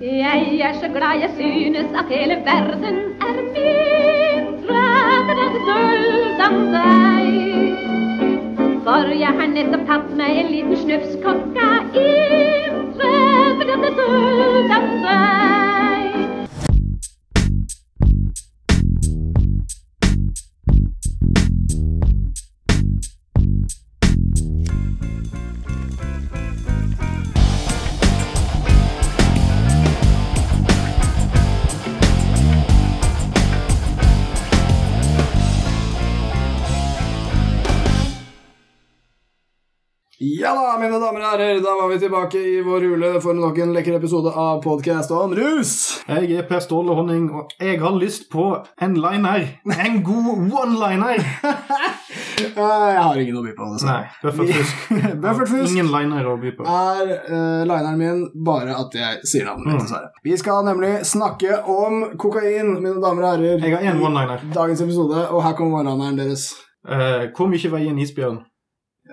Jeg er så glad jeg synes at hele verden er mindre døll som deg. For jeg har nettopp tatt meg en liten snufs kokain. Døll som deg. Mine damer og herrer, da var vi tilbake i vår hule for nok en lekker episode av podcast om rus. Jeg er Per Ståle Honning, og jeg har lyst på en liner. En god one-liner. Jeg har ingen å by på. dessverre. Nei, Bøffert Fusk. Bøffert Fusk Ingen liner å by på. er uh, lineren min bare at jeg sier navnet mitt, Mm. Vi skal nemlig snakke om kokain, mine damer og herrer. Jeg har én one-liner. Dagens episode, og her kommer one-lineren deres. Uh, hvor mye veier en isbjørn?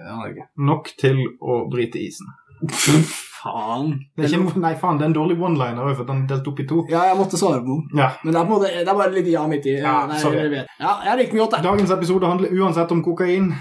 Aner ikke. Nok til å bryte isen. Faen. Det er ikke, nei, faen, det er en dårlig one-liner for den er delt opp i to. Ja, jeg måtte svare på den. Ja. Men det er på en måte, det er bare litt ja midt i. Ja, Nei, sorry. jeg vet. Ja, jeg liker mye godt, jeg. Dagens episode handler uansett om kokain.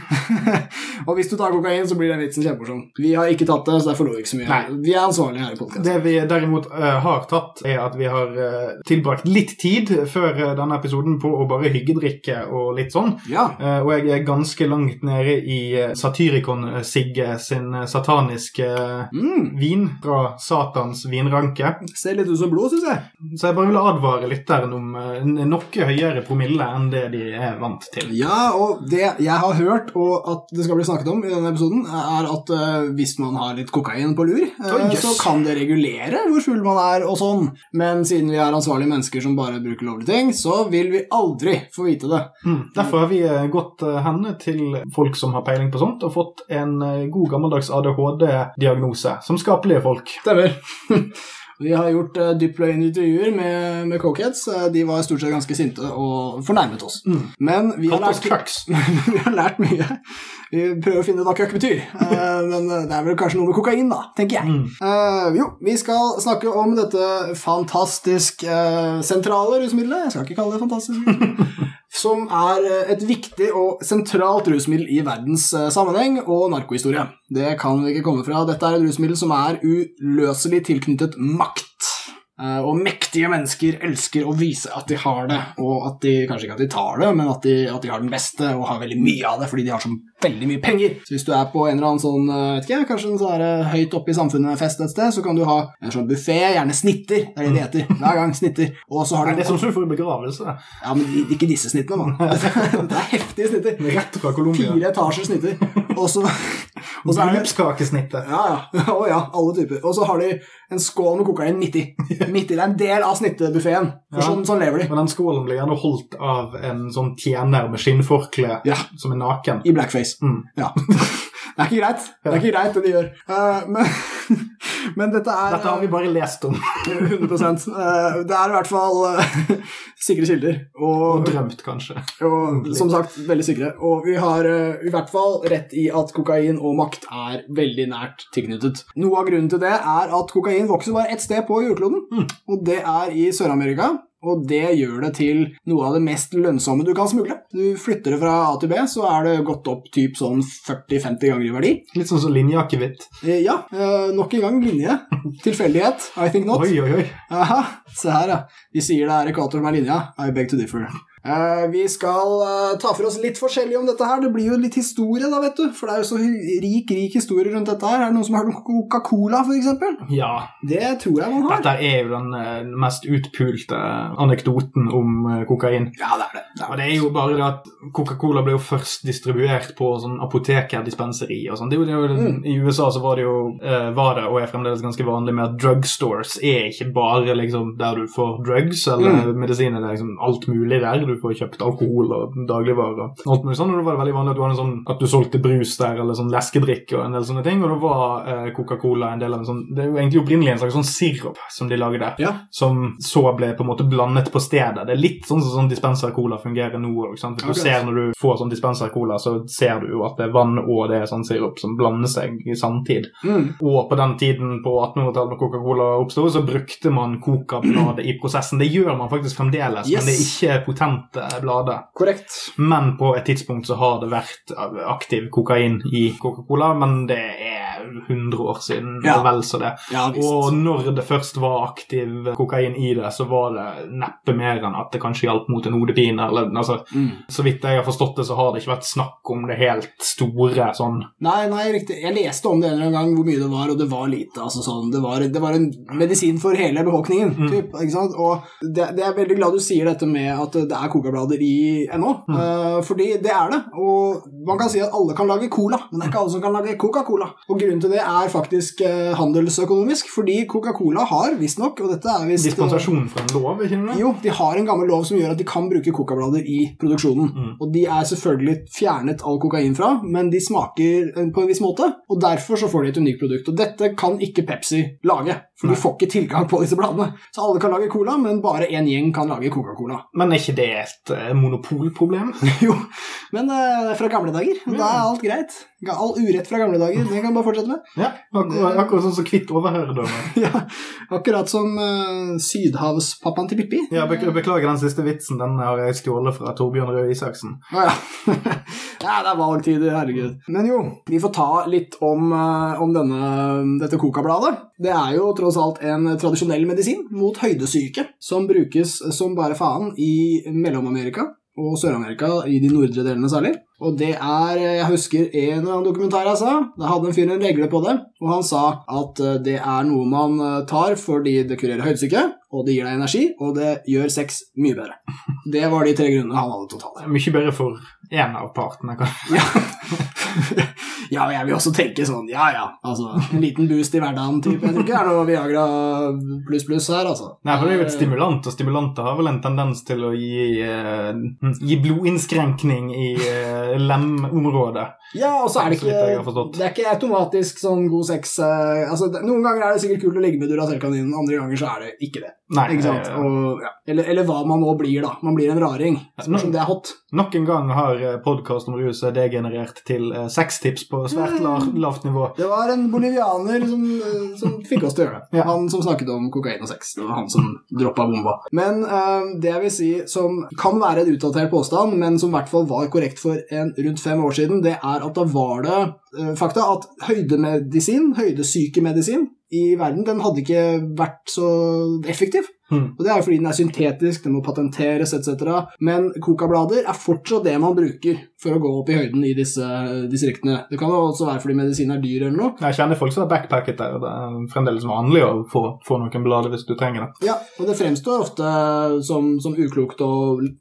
og hvis du tar kokain, så blir den vitsen kjempemorsom. Vi har ikke tatt det, så derfor lo vi ikke så mye. Nei. Vi er ansvarlige her i podkasten. Det vi derimot uh, har tatt, er at vi har uh, tilbrakt litt tid før uh, denne episoden på å bare hyggedrikke og litt sånn. Ja. Og jeg er ganske langt nede i Satyricon-Sigge sin sataniske Mm. Vin fra Satans vinranke. Ser litt ut som blod, syns jeg. Så jeg bare vil advare lytteren om eh, noe høyere promille enn det de er vant til. Ja, og det jeg har hørt, og at det skal bli snakket om i denne episoden, er at eh, hvis man har litt kokain på lur, eh, Å, jøss. så kan det regulere hvor full man er og sånn. Men siden vi er ansvarlige mennesker som bare bruker lovlige ting, så vil vi aldri få vite det. Mm. Derfor har vi eh, gått eh, henne til folk som har peiling på sånt, og fått en eh, god gammeldags ADHD-diagnose. Som skapelige folk. Stemmer. Vi har gjort uh, dyptpløyende intervjuer med, med cokeheads. Eh, de var stort sett ganske sinte og fornærmet oss. Men vi har, lært, vi har lært mye. Vi prøver å finne ut hva køkk betyr. Eh, men eh, det er vel kanskje noe med kokain, da, tenker jeg. Mm. Eh, jo, vi skal snakke om dette fantastisk uh, sentrale rusmiddelet. Jeg skal ikke kalle det fantastisk. som er et viktig og sentralt rusmiddel i verdens sammenheng og narkohistorie. Det kan vi ikke komme fra. Dette er et rusmiddel som er uløselig tilknyttet makt. Eh, Og mektige mennesker elsker å vise at de har det, og at de kanskje ikke at de tar det, men at de, at de har den beste og har veldig mye av det fordi de har så veldig mye penger. Så hvis du er på en eller annen sånn, eh, vet ikke, kanskje en sånn eh, høyt oppe i samfunnet-fest et sted, så kan du ha en sånn buffé, gjerne snitter, det er det de heter, hver gang snitter. Og så har Nei, du det er sånn som du får i begravelse. Ja, men de- ikke disse snittene, mann. Det er heftige snitter. Rett fra Colombia. Fire etasjer snitter. Og så, og så det Bryllupskakesnittet. ja, ja. Å ja, alle typer. Og så har de en skål med kokain midt i. Midt i. Det er en del av snittebuffeen. For Ja. sånn, sånn lever de. Men den skålen blir gjerne holdt av en sånn tjener med skinnforkle Ja. som er naken. I blackface. Mm. Ja. Det er ikke greit. Det er ikke greit, det de gjør. Eh, men, men dette er Dette har vi bare lest om 100 Eh, Det er i hvert fall eh, sikre kilder. og Og, drømt, kanskje. og som sagt, veldig sikre. Og vi har eh, i hvert fall rett i at kokain og makt er veldig nært tilknyttet. Noe av grunnen til det er at kokain vokser bare ett sted på jordkloden, Mm. og det er i Sør-Amerika. Og det gjør det til noe av det mest lønnsomme du kan smugle. Du flytter det fra A til B, så er det gått opp typ sånn 40-50 ganger i verdi. Litt sånn som linjeakevitt. Eh, Ja, eh, nok en gang linje. Tilfeldighet. I think not. Oi, oi, oi. Aha, se her, ja. Vi sier det er Ekvator som er linja. I beg to differ. Eh, vi skal eh, ta for oss litt forskjellig om dette her. Det blir jo litt historie, da, vet du. For det er jo så rik, rik historie rundt dette her. Er det noen som har hørt om Coca-Cola, eksempel? Ja. Det tror jeg man har. Dette er jo den eh, mest utpulte anekdoten om kokain. Ja, det er det. det, Og er det. det er jo bare det at Coca-Cola ble jo først distribuert på sånn apotekerdispenseri og sånn. Mm. I USA så var det jo var det, og er fremdeles ganske vanlig med at drugstores er ikke bare liksom der du får drugs eller Mm. medisiner. Det er liksom alt mulig der. Du du får kjøpt alkohol og dagligvarer. og alt mulig sånn, og Det var veldig vanlig at du hadde en sånn, at du solgte brus der, eller sånn leskedrikk og en del sånne ting. Og da var eh, Coca-Cola en del av en sånn Det er jo egentlig opprinnelig en slags sånn sirup som de lagde, Ja. som så ble på en måte blandet på stedet. Det er litt sånn som sånn dispenser-cola fungerer nå Ikke sant? For du okay. ser når du får sånn dispenser-cola, så ser du jo at det er vann og det er sånn sirup som blander seg i samtid. Mm. Og på den tiden på 1800-tallet når Coca-Cola oppsto, så brukte man Coca-bladet i prosessen. Det gjør man faktisk fremdeles, Yes. men det er ikke potente blader. Korrekt. Men på et tidspunkt så har det vært aktiv kokain i Coca-Cola, men det er 100 år siden, Ja. og vel så det. Ja. Og når det først var aktiv kokain i det, så var det neppe mer enn at det kanskje hjalp mot en hodepine. Eller, altså, Mm. så vidt jeg har forstått det, så har det ikke vært snakk om det helt store sånn Nei, nei, riktig. Jeg leste om det en eller annen gang, hvor mye det var, og det var lite. altså sånn, Det var, det var en medisin for hele befolkningen. Mm. Typ, ikke sant? Og det, det er veldig glad du sier dette med at det er kokablader i ennå. Mm. Uh, fordi det er det. Og man kan si at alle kan lage cola, men det er ikke alle som kan lage Coca-Cola. Og grunnen til det er faktisk uh, handelsøkonomisk, fordi Coca-Cola har visstnok, og dette er visst dispensasjon fra en lov, ikke det? jo, de har en gammel lov som gjør at de kan bruke kokablader i produksjonen. Mm. Og de er selvfølgelig fjernet all kokain fra, men de smaker eh, på en viss måte, og derfor så får de et unikt produkt. Og dette kan ikke Pepsi lage, for Nei. du får ikke tilgang på disse bladene. Så alle kan lage cola, men bare én gjeng kan lage Coca-Cola. Men er ikke det et eh, monopolproblem? jo, men uh, fra gamle dager, da er alt greit. All urett fra gamle dager, det kan du bare fortsette med. Ja, akkurat, akkurat sånn som kvitt overhøredømme. ja, akkurat som uh, sydhavspappaen til Pippi. Ja, beklager den siste vitsen, den har jeg stjålet fra Torbjørn Røe Isaksen. Ah, ja. ja, det er valgtider, herregud. Men jo, vi får ta litt om, eh, om denne, dette Coca-bladet. Det er jo tross alt en tradisjonell medisin mot høydesyke, som brukes som bare faen i Mellom-Amerika og Sør-Amerika, i de nordre delene særlig. Og det er Jeg husker en eller annen dokumentar jeg sa. Da hadde en fyr en regle på det, og han sa at eh, det er noe man eh, tar fordi det kurerer høydesyke, og det gir deg energi, og det gjør sex mye bedre. Det var de tre grunnene han hadde totalt. Det er mye bedre for én av partene. kanskje. Ja. ja, jeg vil også tenke sånn, ja ja, altså, en liten boost i hverdagen, typ. Jeg tror ikke det er noe Viagra pluss pluss her, altså. Nei, for det er jo et stimulant, og stimulanter har vel en tendens til å gi, uh, gi blodinnskrenkning i eh, lemområdet. Ja, og så er det ikke, det er ikke automatisk sånn god sex, uh, altså, det, noen ganger er det sikkert kult å ligge med Duracell-kaninen, andre ganger så er det ikke det. Nei, Ikke sant? Og, ja. eller, eller hva man nå blir da, man blir en raring. Spørs om det er hot. Nok en gang har podkast om rus degenerert til sextips på svært la, lavt nivå. Det var en bolivianer som, eh, som fikk oss til å gjøre det. Han som snakket om kokain og sex. Det var han som droppa bomba. Men eh, det jeg vil si som kan være en utdatert påstand, men som i hvert fall var korrekt for en rundt fem år siden, det er at da var det eh, fakta at høydemedisin, høydesykemedisin, i verden, den hadde ikke vært så effektiv. Hmm. Og Det er jo fordi den er syntetisk, den må patenteres etc. Men kokablader er fortsatt det man bruker for å gå opp i høyden i disse distriktene. Det kan jo også være fordi medisin er dyr eller noe. Jeg kjenner folk som har backpacket der, og det er fremdeles vanlig å få, få noen blader hvis du trenger det. Ja, Og det fremstår ofte som, som uklokt å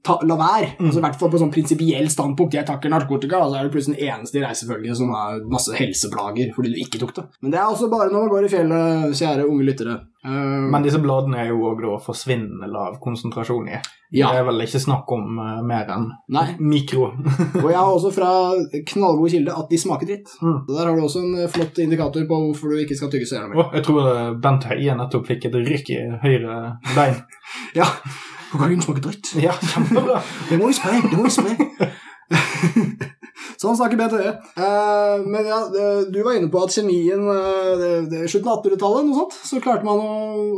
ta, la være. Altså, I hvert fall på sånn prinsipiell standpunkt. Jeg takker narkotika, og så er du plutselig den eneste i reisefølget som har masse helseplager fordi du ikke tok det. Men det er også bare når man går i fjellet, kjære unge lyttere. Eh, Men disse bladene er jo òg forsvinnende lav konsentrasjon i. Ja. Det er vel ikke snakk om uh, mer enn Nei. mikro. Og jeg har også fra knallgod kilde at de smaker dritt. Mm. Der har du også en eh, flott indikator på hvorfor du ikke skal tygge så gjerne mer. Oh, jeg tror Bent Høie nettopp fikk et rykk i høyre bein. Ja, kokain smaker dritt. Ja, kjempebra. Det må vi spre, det må vi spre. sånn snakker Bent Høie. Eh, men ja, du var inne på at kjemien eh, det, det, Slutten av 1800-tallet, noe sånt, så klarte man å,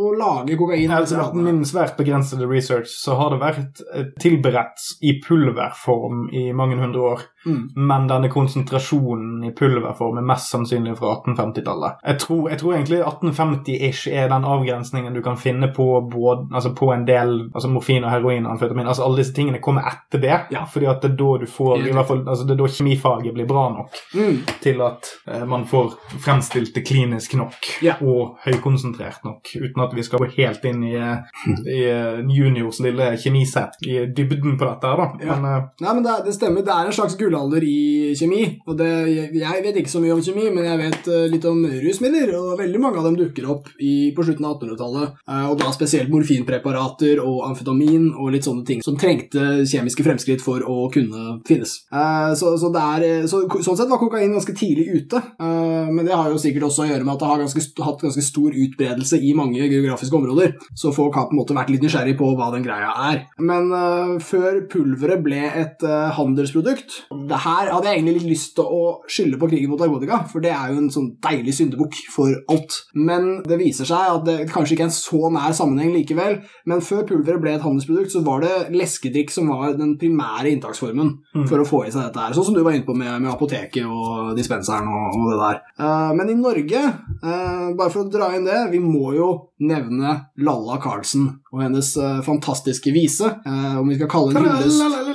å lage kokain. Altså, min svært begrensede research så har det vært eh, tilberedt i pulverform i mange hundre år. Mm. Men denne konsentrasjonen i pulverform er mest sannsynlig fra 1850-tallet. Jeg, tror- jeg tror egentlig 1850-ish er den avgrensningen du kan finne på, både, altså på en del altså morfin og heroin og amfetamin. Altså alle disse tingene kommer etter det. Ja. Fordi at det er da du får i hvert fall, altså det er da kjemifaget blir bra nok Mm. til at eh, man får fremstilt det klinisk nok Ja. og høykonsentrert nok, uten at vi skal gå helt inn i, i eh, juniors lille kjemisett i dybden på dette. her da. Ja. Men eh, Nei, men det, det stemmer. Det er en slags gullalder i kjemi. Og det, jeg vet ikke så mye om kjemi, men jeg vet eh, litt om rusmidler. Og veldig mange av dem dukker opp i, på slutten av 1800-tallet. Eh, og da spesielt morfinpreparater og amfetamin og litt sånne ting som trengte kjemiske fremskritt for å kunne finnes. Eh, så, så, er, så sånn sett var kokain ganske tidlig ute. Men det har jo sikkert også å gjøre med at det har ganske, hatt ganske stor utbredelse i mange geografiske områder. Så folk har på en måte vært litt nysgjerrig på hva den greia er. Men før pulveret ble et handelsprodukt Det her hadde jeg egentlig litt lyst til å skylde på krigen mot narkotika, for det er jo en sånn deilig syndebukk for alt. Men det viser seg at det kanskje ikke er en så nær sammenheng likevel. Men før pulveret ble et handelsprodukt, så var det leskedrikk som var den primære inntaksformen for å få i seg dette her. Sånn som du var inne på med, med apoteket og dispenseren og, og det der. Uh, men i Norge, uh, bare for å dra inn det, vi må jo nevne Lalla Carlsen og hennes uh, fantastiske vise. Om vi skal kalle den hyllest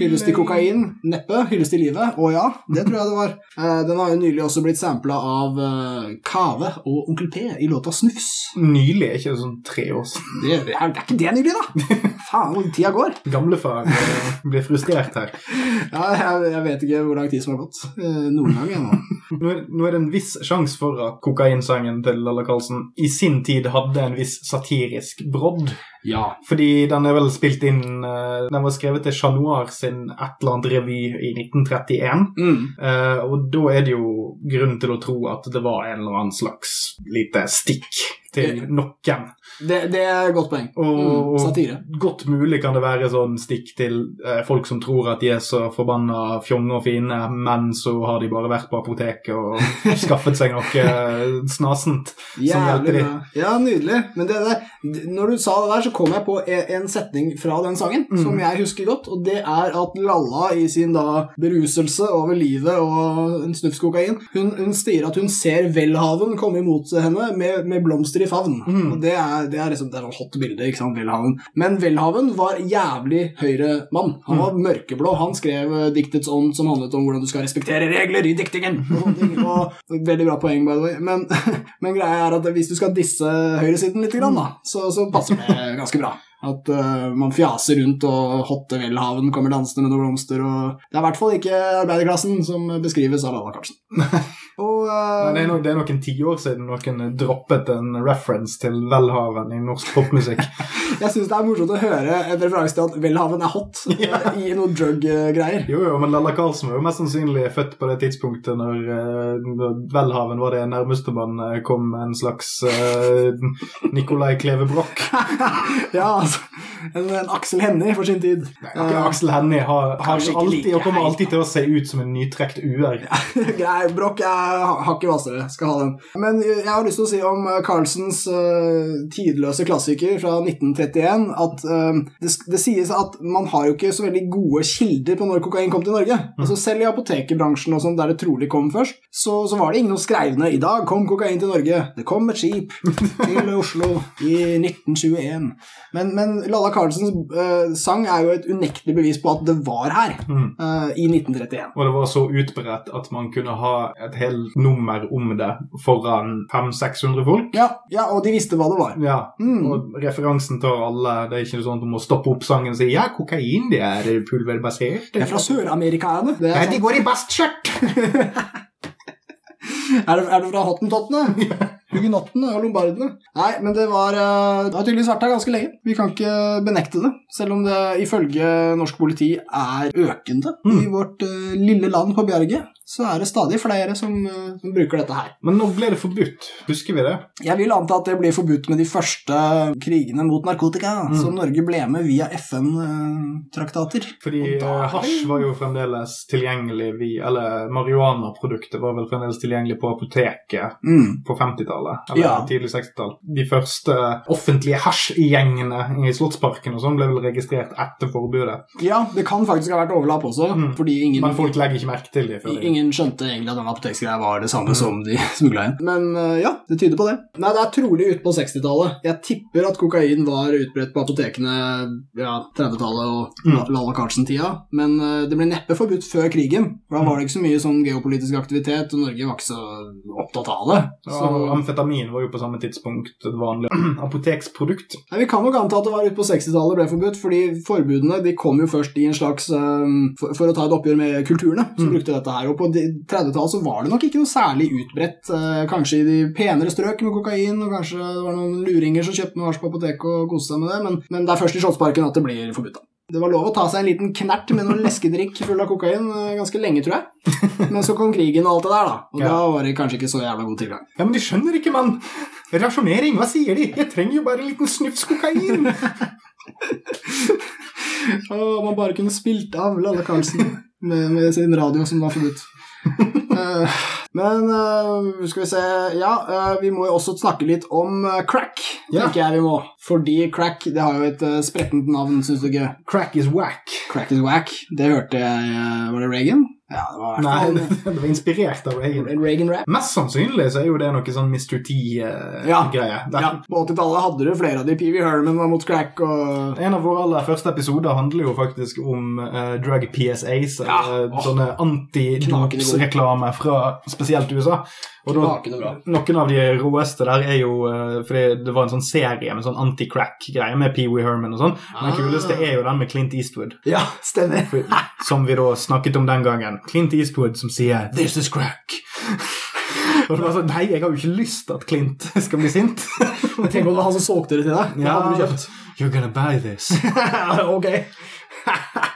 Hyllest til kokain? Neppe. Hyllest til livet? Å ja, det tror jeg det var. Eh, Den har jo nylig også blitt sampla av eh, Kave og Onkel P i låta Snufs. Nylig, er ikke det sånn tre år siden? Det, det, er, det er ikke det nylig, da! Faen, hvor tida går. Gamlefar eh, blir frustrert her. Ja, jeg, jeg vet ikke hvor lang tid som har gått. Eh, Noen gang ennå. Nå nå er det en viss sjanse for at kokainsangen til Lalla Karlsen i sin tid hadde en viss satirisk brodd. Ja. Fordi den er vel spilt inn eh, Den var skrevet til Chat Noir sin et eller annet revy i 1931. Mm. Eh, og da er det jo grunn til å tro at det var en eller annen slags lite stikk til noen. Det, det er et godt poeng. Og, Mm, satire. godt mulig kan det være sånn stikk til eh, folk som tror at de er så forbanna fjonge og fine, men så har de bare vært på apoteket og skaffet seg noe eh, snasent som hjelper Jævlig de. bra. Ja, nydelig. Men det, det, når du sa det der, så kom jeg på en, en setning fra den sangen Mm. som jeg husker godt, og det er at Lalla i sin da beruselse over livet og en snufs kokain, hun, hun sier at hun ser velhaven komme imot henne med, med blomster i favn. Mm. Og det er, det er liksom det er sånn hot bilde, ikke sant, Welhaven. Men Welhaven var jævlig høyremann. Han Mm. var mørkeblå. Han skrev eh, diktets ånd som handlet om hvordan du skal respektere regler i diktingen. Ting. Og veldig bra poeng, by the way. Men, men greia er at hvis du skal disse høyresiden litt, grann, da, så, så passer det ganske bra. At uh, man fjaser rundt, og Hotte Welhaven kommer dansende med noen blomster. og Det er i hvert fall ikke arbeiderklassen som beskrives av Lalla Karlsen. og uh, Det er, nok, det er noen tiår siden noen droppet en reference til Welhaven i norsk popmusikk. jeg syns det er morsomt å høre en referanse til at Welhaven er hot i noen drug-greier. Jo, jo, men Lalla Karlsen var jo mest sannsynlig født på det tidspunktet når, eh, når Welhaven var det nærmeste man kom en slags uh, Nicolai Kleve Broch. ja, altså. En, en Aksel Hennie for sin tid. Akkurat Aksel Hennie har, har ikke alltid, like og kommer alltid til å se ut som en nytrekt uer. Grei, Broch er hakket hvassere. Skal ha den. Men jeg har lyst til å si om eh, Carlsens uh, tidløse klassiker fra 1931 at uh, det, det sies at man har jo ikke så veldig gode kilder på når kokain kom til Norge. Altså Selv i apotekerbransjen og sånn, der det trolig kom først, så, så var det ingen som skrev ned 'I dag kom kokain til Norge'. Det kom et skip til Oslo i 1921. Men, men Lalla Carlsens uh, sang er jo et unektelig bevis på at det var her Mm. uh, i 1931. Og det var så utbredt at man kunne ha et helt nummer om det foran 500-600 folk. Ja, ja, og de visste hva det var. Ja, Mm. og referansen til alle Det er ikke sånn at du må stoppe opp sangen og si 'ja, kokain, det er pulverbasert'. Det er fra Sør-Amerikaene. Det er, Nei, de sånn- går i bastskjørt! er, det, er det fra Hottentottene? Hugenottene og lombardene? Nei, men det var eh, Det har tydeligvis vært her ganske lenge. Vi kan ikke benekte det. Selv om det ifølge norsk politi er økende Mm. i vårt uh, lille land på Bjerget, så er det stadig flere som, uh, som bruker dette her. Men nå ble det forbudt? Husker vi det? Jeg vil anta at det blir forbudt med de første krigene mot narkotika, Mm. som Norge ble med via FN-traktater. Fordi da- hasj var jo fremdeles tilgjengelig vi, Eller marihuanaproduktet var vel fremdeles tilgjengelig på apoteket Mm. på 50-tallet. Eller Ja. tidlig 60-tall. De første offentlige hasjgjengene i Slottsparken og sånn ble vel registrert etter forbudet. Ja, det kan faktisk ha vært overlapp også, Mm. fordi ingen Men folk legger ikke merke til det før Ingen skjønte egentlig at den apoteksgreia var det samme som de smugla inn. Men eh, ja, det tyder på det. Nei, det er trolig ute på 60-tallet. Jeg tipper at kokain var utbredt på apotekene ja, 30-tallet og Mm. Lalla Carlsen-tida, men eh, det ble neppe forbudt før krigen. For da var det ikke så mye sånn geopolitisk aktivitet, og Norge var ikke så opptatt av det. Så Så amfetamin var jo på samme tidspunkt et vanlig apoteksprodukt. Nei, Vi kan nok anta at det var ute på 60-tallet ble forbudt, fordi forbudene de kom jo først i en slags um, for, for å ta et oppgjør med kulturene som Mm. brukte dette her. Og på 30-tallet så var det nok ikke noe særlig utbredt, Uh, kanskje i de penere strøk med kokain, og kanskje det var noen luringer som kjøpte noe hasj på apoteket og koste seg med det, men, men det er først i Slottsparken at det blir forbudt. da. Det var lov å ta seg en liten knert med noen leskedrikk full av kokain eh, ganske lenge, tror jeg. Men så kom krigen og alt det der, da. Og Ja. da var det kanskje ikke så jævla god tilgang. Ja, men de skjønner ikke, mann! Rasjonering, hva sier de? Jeg trenger jo bare en liten snufs kokain! Å, man bare kunne spilt av Lalle Karlsen med, med sin radio som var forbudt. Men eh, skal vi se Ja, eh, vi må jo også snakke litt om eh, crack, Ja. tenker jeg vi må. Fordi crack det har jo et sprettent navn, syns du ikke? Crack is whack. Crack is whack. Det hørte jeg Var det Reagan? Ja, det var Nei, det var inspirert av Reagan. Reagan-rap. Mest sannsynlig så er jo det noe sånn Mr. T-greie. Ja, på 80-tallet hadde du flere av de. Wee Herman var mot crack og En av våre aller første episoder handler jo faktisk om uh, drug PSAs, Ja. eller Åh. sånne antidopsreklame fra spesielt USA. Og da, noen av de råeste der er jo uh, Fordi det var en sånn serie med sånn anti-crack-greie med Pee Wee Herman og sånn. Men den Ah. kuleste er jo den med Clint Eastwood, Ja, stemmer. som vi da snakket om den gangen. Clint Eastwood som sier 'This is crack'. Og så sånn, Nei, jeg har jo ikke lyst til at Clint skal bli sint. Tenk om det var han som solgte det til deg. Ja. hadde du kjøpt. You're gonna buy this. ok.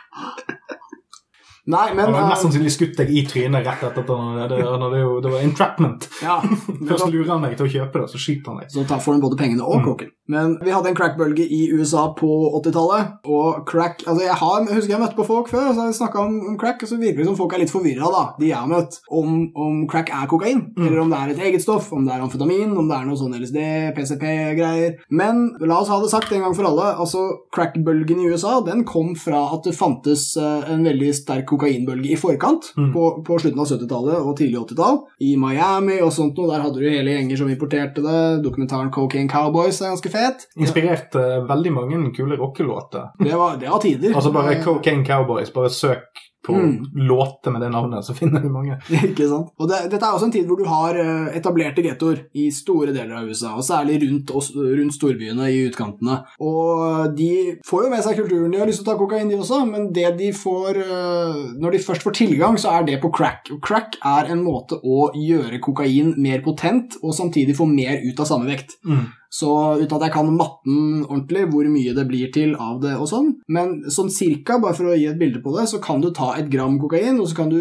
Nei, men Han hadde eh, mest sannsynlig skutt deg i trynet rett etter at han hadde, han hadde jo, Det var entrapment. ja, Først lurer han deg til å kjøpe det, så skyter han deg. så tar- får han både pengene og Mm. Men vi hadde en crack-bølge i USA på 80-tallet, og crack Altså, jeg, har, jeg husker jeg møtte på folk før, så jeg snakka om, om crack, og så virker det som folk er litt forvirra, da, de jeg har møtt, om, om crack er kokain, Mm. eller om det er et eget stoff, om det er amfetamin, om det er noe sånn LSD, PCP-greier. Men la oss ha det sagt en gang for alle, altså crack-bølgen i USA, den kom fra at det fantes eh, en veldig sterk kokainbølge i forkant, Mm. på, på slutten av 70-tallet og tidlig 80-tall, i Miami og sånt noe, der hadde du hele gjenger som importerte det, dokumentaren Cocaine Cowboys er ganske fet. Inspirerte veldig mange kule rockelåter. Det var, det var tider. Altså bare Cocaine Cowboys. Bare søk på Mm. låter med det navnet, så finner du mange. Ikke sant? Og det, Dette er også en tid hvor du har eh, etablerte gettoer i store deler av USA, og særlig rundt, rundt storbyene i utkantene. Og de får jo med seg kulturen. De har lyst til å ta kokain, de også, men det de får eh, Når de først får tilgang, så er det på crack. Og crack er en måte å gjøre kokain mer potent, og samtidig få mer ut av samme vekt. Mm. Så uten at jeg kan matten ordentlig, hvor mye det blir til av det og sånn, men sånn cirka, bare for å gi et bilde på det, så kan du ta et gram kokain, og så kan du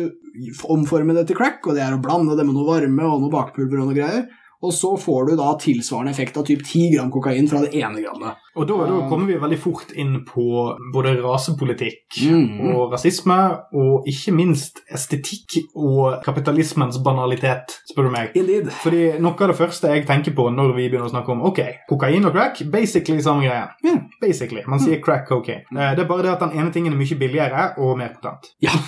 omforme det til crack, og det er å blande det med noe varme og noe bakpulver og noe greier, og så får du da tilsvarende effekt av typ 10 gram kokain fra det ene grammet. Og da, da kommer vi veldig fort inn på både rasepolitikk mm. og rasisme, og ikke minst estetikk og kapitalismens banalitet, spør du meg. Indeed. Fordi noe av det første jeg tenker på når vi begynner å snakke om ok, kokain og crack, basically samme greie. Ja. Basically. Man sier crack cocaine. Eh, Det er bare det at den ene tingen er mye billigere og mer potent. Ja.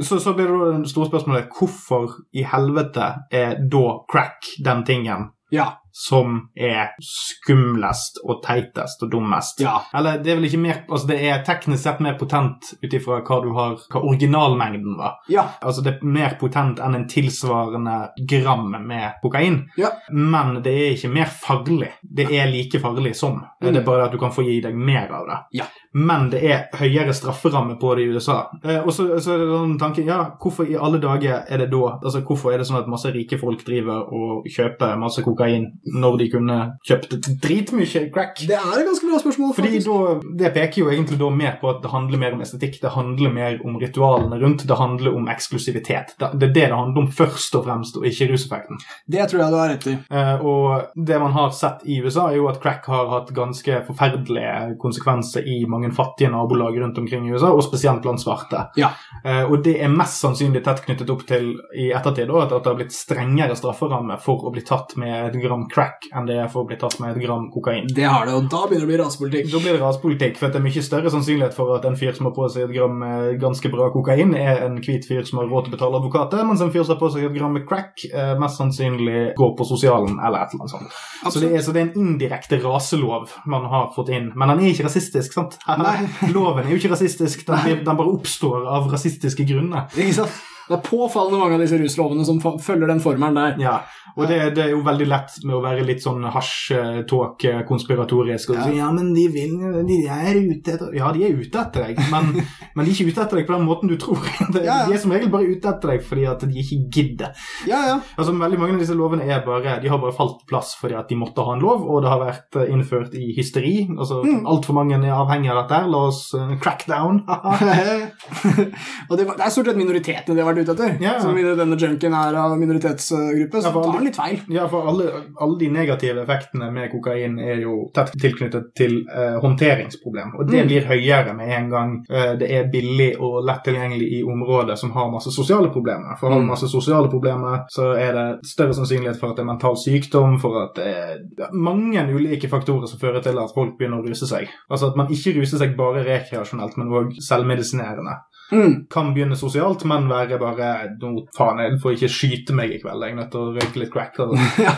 Så, så blir det da det store spørsmålet hvorfor i helvete er da crack den tingen ja. som er skumlest og teitest og dummest? Ja. Eller det er vel ikke mer Altså det er teknisk sett mer potent ut ifra hva du har Hva originalmengden var. Ja. Altså det er mer potent enn en tilsvarende gram med kokain. Ja. Men det er ikke mer farlig. Det er like farlig som. Det er bare at du kan få gi deg mer av det. Ja. Men det er høyere strafferamme på det i USA. Eh, og så, så er det sånn tanken ja, hvorfor i alle dager er det da Altså hvorfor er det sånn at masse rike folk driver og kjøper masse kokain når de kunne kjøpt dritmye crack? Det er et ganske bra spørsmål, Fordi da, Det peker jo egentlig da mer på at det handler mer om estetikk, det handler mer om ritualene rundt, det handler om eksklusivitet. Det, det er det det handler om først og fremst, og ikke ruseffekten. Det tror jeg du har rett i. Eh, og det man har sett i USA, er jo at crack har hatt ganske forferdelige konsekvenser i mange mange fattige nabolag rundt omkring i USA, og spesielt blant svarte. Ja. Eh, og det er mest sannsynlig tett knyttet opp til i ettertid da, at det har blitt strengere strafferamme for å bli tatt med et gram crack enn det er for å bli tatt med et gram kokain. Det har det, og da begynner det å bli rasepolitikk. Da blir det rasepolitikk, for det er mye større sannsynlighet for at en fyr som har på seg et gram eh, ganske bra kokain, er en hvit fyr som har råd til å betale advokater, mens en fyr som har på seg et gram med crack, eh, mest sannsynlig går på sosialen eller et eller annet sånt. Så det, er, så det er en indirekte raselov man har fått inn. Men den er ikke rasistisk, sant? Nei. Loven er jo ikke rasistisk, den, den bare oppstår av rasistiske grunner. Ikke sant? Det er påfallende mange av disse ruslovene som følger den formelen der. Ja, og det, det er jo veldig lett med å være litt sånn hasj-tåk-konspiratorisk og si ja, men de vil De er ute etter Ja, de er ute etter deg, men, men de er ikke ute etter deg på den måten du tror. De, Ja, ja. de er som regel bare ute etter deg fordi at de ikke gidder. Ja, ja. Altså, Veldig mange av disse lovene er bare De har bare falt på plass fordi at de måtte ha en lov, og det har vært eh, innført i hysteri. Altså, Mm. Altfor mange er avhengig av dette. her. La oss uh, crack down. og det, var, det er stort sett minoritetene det har vært ute etter. Ja. I denne junken er av minoritetsgruppe, så Ja, tar han litt feil. Ja, for alle, alle de negative effektene med kokain er jo tett tilknyttet til uh, håndteringsproblem. Og det Mm. blir høyere med en gang uh, det er billig og lett tilgjengelig i områder som har masse sosiale problemer. For har du Mm. masse sosiale problemer, så er det større sannsynlighet for at det er mental sykdom, for at det er mange ulike faktorer som fører til at folk begynner å ruse seg. Altså at man ikke ruser seg bare rekreasjonelt, men òg selvmedisinerende Mm. kan begynne sosialt, men være bare no, faen, jeg får ikke skyte meg i kveld, jeg er nødt til å røyke litt crack. Ja.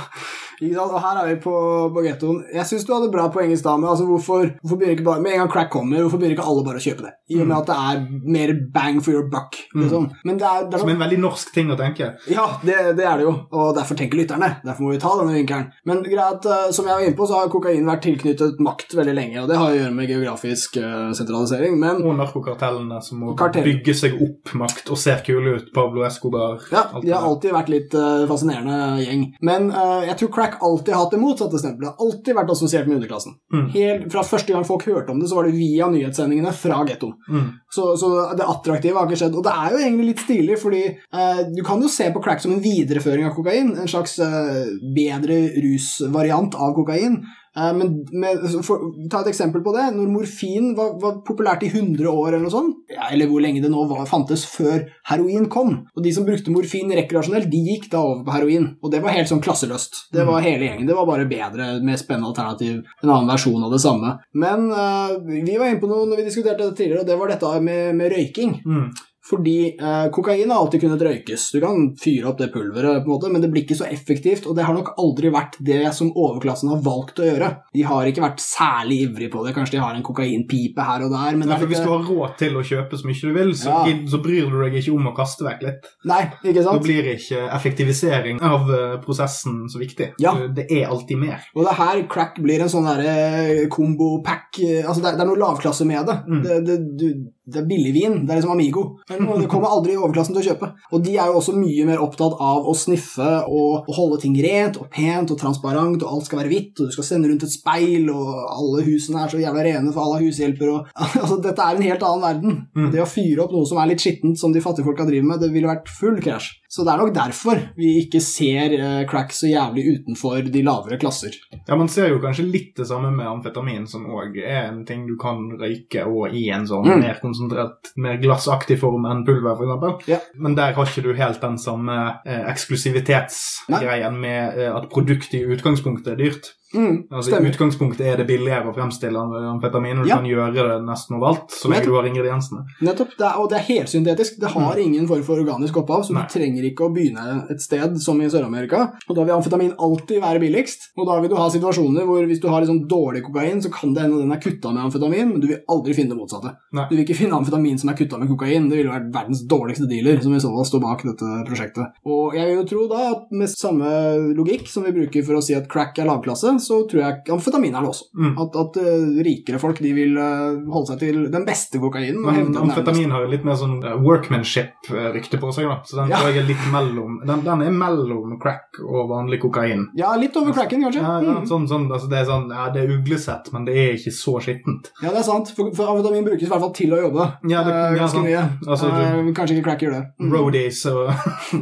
Og her er vi på, bagettoen. Jeg syns du hadde bra poeng i stad. men Altså, hvorfor, hvorfor begynner ikke bare, Med en gang crack kommer, hvorfor begynner ikke alle bare å kjøpe det? I og med at det er mer bang for your buck. Liksom. Men det er, det er Som er en veldig norsk ting å tenke. Ja, det, det er det jo, og derfor tenker lytterne. Derfor må vi ta denne vinkelen. Men greit, eh, som jeg var inne på, så har kokain vært tilknyttet makt veldig lenge, og det har å gjøre med geografisk eh, sentralisering, men Og narkokartellene som må Kartell. bygge seg opp makt og ser kule ut. Pablo Escobar. ja, de har alltid vært litt eh, fascinerende gjeng. Men uh, jeg tror crack alltid har hatt det motsatte stempelet. Alltid vært assosiert med underklassen. Mm. Helt fra første gang folk hørte om det, så var det via nyhetssendingene fra gettoen. Mm. Så, så det attraktive har ikke skjedd. Og det er jo egentlig litt stilig, fordi eh, du kan jo se på crack som en videreføring av kokain. En slags eh, bedre rusvariant av kokain. Eh, men med, for, ta et eksempel på det. Når morfin var, var populært i 100 år, eller noe sånt, ja, eller hvor lenge det nå var, fantes før heroin kom, og de som brukte morfin rekreasjonelt, de gikk da over på heroin. Og det var helt sånn klasseløst. Det var hele gjengen. Det var bare bedre, mer spennende alternativ. En annen versjon av det samme. Men uh, vi var inne på noe når vi diskuterte det tidligere, og det var dette med, med røyking. Mm. Fordi eh, kokain har alltid kunnet røykes. Du kan fyre opp det pulveret, på en måte, men det blir ikke så effektivt, og det har nok aldri vært det som overklassen har valgt å gjøre. De har ikke vært særlig ivrig på det. Kanskje de har en kokainpipe her og der, men Nei, for ikke... Hvis du har råd til å kjøpe så mye du vil, så, Ja. så bryr du deg ikke om å kaste vekk litt. Nei, ikke Da sant? blir ikke effektivisering av eh, prosessen så viktig. Ja. Det er alltid mer. Og det her crack blir en sånn derre combo-pack eh, Altså, det er, det er noe lavklasse med det. Mm. Det, det, du, det er billigvin. Det er liksom Amigo. Og det kommer aldri overklassen til å kjøpe. Og de er jo også mye mer opptatt av å sniffe og, og holde ting rent og pent og transparent, og alt skal være hvitt, og du skal sende rundt et speil, og alle husene er så jævla rene for alle har hushjelper og Altså, dette er en helt annen verden. Mm. Det å fyre opp noe som er litt skittent, som de fattige folka driver med, det ville vært full krasj. Så det er nok derfor vi ikke ser eh, crack så jævlig utenfor de lavere klasser. Ja, Man ser jo kanskje litt det samme med amfetamin, som òg er en ting du kan røyke og i en sånn Mm. mer konsentrert, mer glassaktig form enn pulver, f.eks. Ja. Men der har ikke du helt den samme eh, eksklusivitetsgreien med eh, at produktet i utgangspunktet er dyrt. Mm, Altså I utgangspunktet er det billigere å fremstille amfetamin, og du Ja. kan gjøre det nesten overalt så lenge du har ingrediensene. Nettopp. Det er, og det er helsyntetisk. Det har ingen form for organisk opphav, så Mm. Nei. du trenger ikke å begynne et sted som i Sør-Amerika. Og da vil amfetamin alltid være billigst. Og da vil du ha situasjoner hvor hvis du har liksom dårlig kokain, så kan det hende den er kutta med amfetamin, men du vil aldri finne det motsatte. Nei. Du vil ikke finne amfetamin som er kutta med kokain. Det ville vært verdens dårligste dealer, som i så fall står bak dette prosjektet. Og jeg vil jo tro da at med samme logikk som vi bruker for å si at crack er lavklasse, så tror jeg amfetamin er det også. Mm. At, at uh, rikere folk de vil uh, holde seg til den beste kokainen. Men amfetamin har litt mer sånn eh, workmanship-rykte på seg, da. Så den Ja. tror jeg er litt mellom den, den er mellom crack og vanlig kokain. Ja, litt over cracken, kanskje. Ja, ja, Mm. sånn, sånn, altså det er sånn, ja, det er uglesett, men det er ikke så skittent. ja, det er sant. For, for amfetamin brukes i hvert fall til å jobbe. Ja, det- uh, ganske mye. Altså, du- kanskje ikke crack gjør det. Mm. Roadies og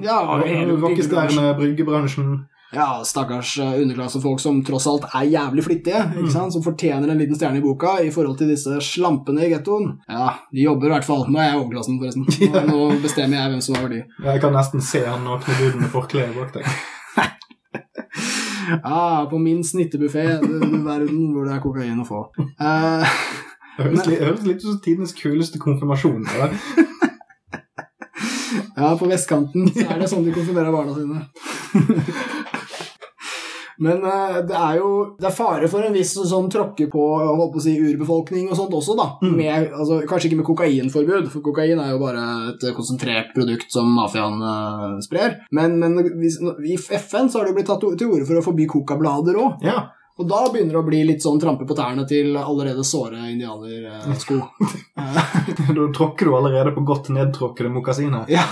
Ja, byggebransjen. bryggebransjen. Ja, stakkars eh, underklassefolk som tross alt er jævlig flittige, ikke sant? som fortjener en liten stjerne i boka i forhold til disse slampene i gettoen. Ja, de jobber i hvert fall. Nå er jeg overklassen, forresten. Nå, nå bestemmer jeg hvem som har verdi. Jeg kan nesten se han nakne duden med forkleet bak deg. Ja, på min snittebuffé verden hvor det er kokain å få. Eh, Det høres, litt, høres litt ut som tidenes kuleste konfirmasjon. Eller? Ja, på vestkanten så er det sånn de konfirmerer barna sine. Men eh, det er jo det er fare for en viss sånn tråkke på på si, urbefolkning og sånt også, da. Mm. Med, altså, kanskje ikke med kokainforbud, for kokain er jo bare et konsentrert produkt som mafiaen uh, sprer. Men, men hvis, i FN så har det blitt tatt til orde for å forby kokablader òg. Ja. Og da begynner det å bli litt sånn trampe på tærne til allerede såre indianersko. Da tråkker du allerede på godt nedtråkkede mokasiner. Ja,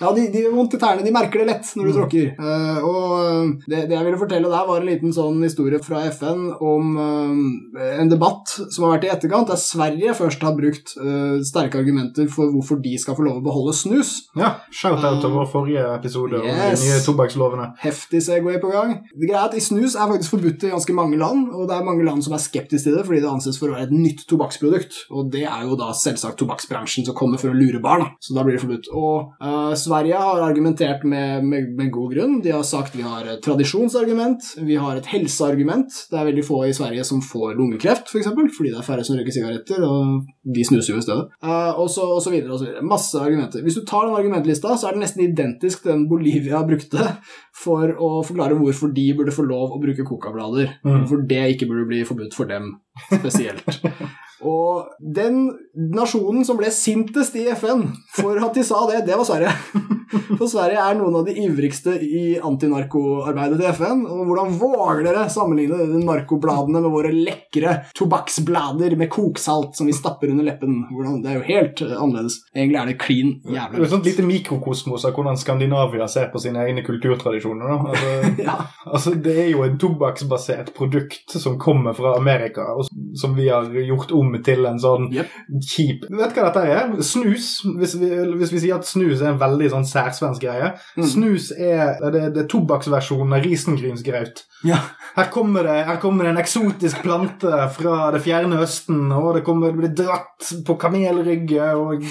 ja de, de vondt i tærne. De merker det lett når du tråkker. Uh, og det, det jeg ville fortelle der, var en liten sånn historie fra FN om uh, en debatt som har vært i etterkant, der Sverige først har brukt uh, sterke argumenter for hvorfor de skal få lov å beholde snus. Ja, Shout-out til vår forrige episode om de nye tobakkslovene. Heftig Segway på gang. Det greia er at i Snus er faktisk forbudt i ganske mange land, og det er mange land som er skeptiske til det fordi det anses for å være et nytt tobakksprodukt. Og det er jo da selvsagt tobakksbransjen som kommer for å lure barn, så da blir det forbudt. Og eh, Sverige har argumentert med, med, med god grunn. De har sagt vi har et tradisjonsargument, vi har et helseargument. Det er veldig få i Sverige som får lungekreft, f.eks., for eksempel, fordi det er færre som røyker sigaretter, og de snuser jo i stedet. Uh, og, så, og så videre og så videre. Masse argumenter. Hvis du tar den argumentlista, så er den nesten identisk til den Bolivia brukte for å forklare hvorfor de burde få lov å bruke cocablader, Mm. Hvorfor det ikke burde bli forbudt for dem spesielt. Og den nasjonen som ble sintest i FN for at de sa det, det var Sverige. For Sverige er noen av de ivrigste i antinarkoarbeidet til FN. Og hvordan våger dere sammenligne narkobladene med våre lekre tobakksblader med koksalt som vi stapper under leppen? Hvordan, det er jo helt eh, annerledes. Egentlig er det klin Det er jævlig. sånt lite mikrokosmos av hvordan Skandinavia ser på sine egne kulturtradisjoner. Altså, Ja. altså, det er jo et tobakksbasert produkt som kommer fra Amerika, og som vi har gjort om til en sånn Jep. kjip Vet du hva dette er? Snus. Hvis vi, hvis vi sier at snus er en veldig sånn særsvensk greie. Mm. Snus er, det, det er tobakksversjonen av risengrynsgraut. Ja. Her kommer, det, her kommer det en eksotisk plante fra det fjerne Østen, og det kommer det blir dratt på kamelrygge og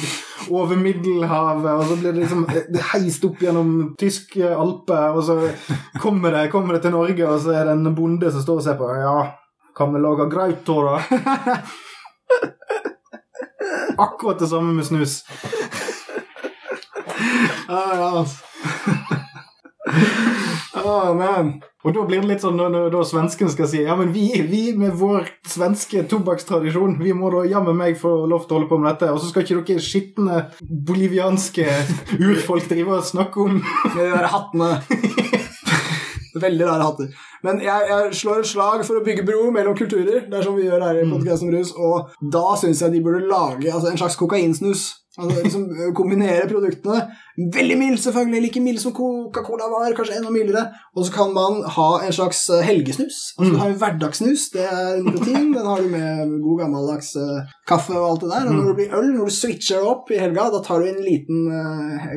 over Middelhavet, og så blir det liksom det heist opp gjennom tyske alper, og så kommer det, kommer det til Norge, og så er det en bonde som står og ser på. Ja, kan vi lage graut av det? Akkurat det samme med snus. Ah, ja, altså. Ah, man. Og da blir det litt sånn når, når svensken skal si ja, men vi, vi med vår svenske tobakkstradisjon, vi må da jammen meg få lov til å holde på med dette, og så skal ikke dere skitne bolivianske urfolk drive og snakke om Med de der hattene. Veldig rare hatter. Men jeg, jeg slår et slag for å bygge bro mellom kulturer. Det er som vi gjør her i Podcast om rus. Og da syns jeg de burde lage altså, en slags kokainsnus. Altså, liksom, kombinere produktene. Veldig mild, selvfølgelig. Like mild som Coca-Cola var, kanskje enda mildere. Og så kan man ha en slags eh, helgesnus. Altså, Du har en hverdagssnus. Det er nikotin. Den har du med god gammeldags eh, kaffe og alt det der. Og når det blir øl, når du switcher det opp i helga, da tar du en liten uh,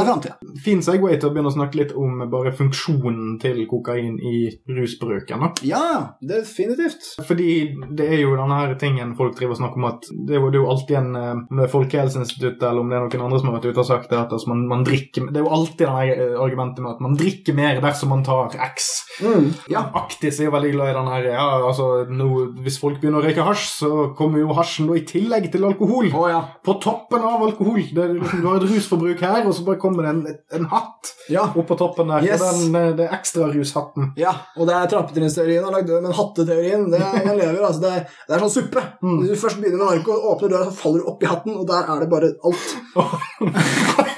er framtida. Fin segway til å begynne å snakke litt om bare funksjonen til kokain i rusbruken. Ja, definitivt. Fordi det er jo denne her tingen folk driver og snakker om at det er jo, alltid en eh, er Folkehelseinstituttet eller om det er noen andre som har vært ute og sagt det, at altså, man, man drikker Det er jo alltid denne eh, argumentet med at man drikker mer dersom man tar X. Mm. Ja, Aktis er jo veldig glad i den her ja, altså, no, Hvis folk begynner å røyke hasj, så kommer jo hasjen da i tillegg til alkohol. Oh, ja. På toppen av alkohol. Det, er liksom, du har et rusforbruk her, og så bare kommer det en, en hatt Ja. på toppen der. Yes. Den, eh, det er ekstrarushatten. ja, og det er trappetrinnsteorien har lagd død, men hatteteorien det er, lever. altså. Det er, det er sånn suppe. Mm. Hvis du først begynner med narko, åpner døra, så faller du oppi hatten, og der er det bare alt.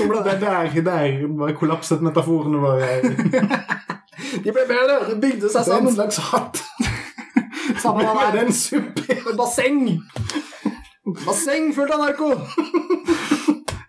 Det. der, der bare kollapset metaforene våre. De ble bedre, de bygde seg Det er en slags hatt. Sammen Det er en suppe. Et basseng! Basseng fullt av narko!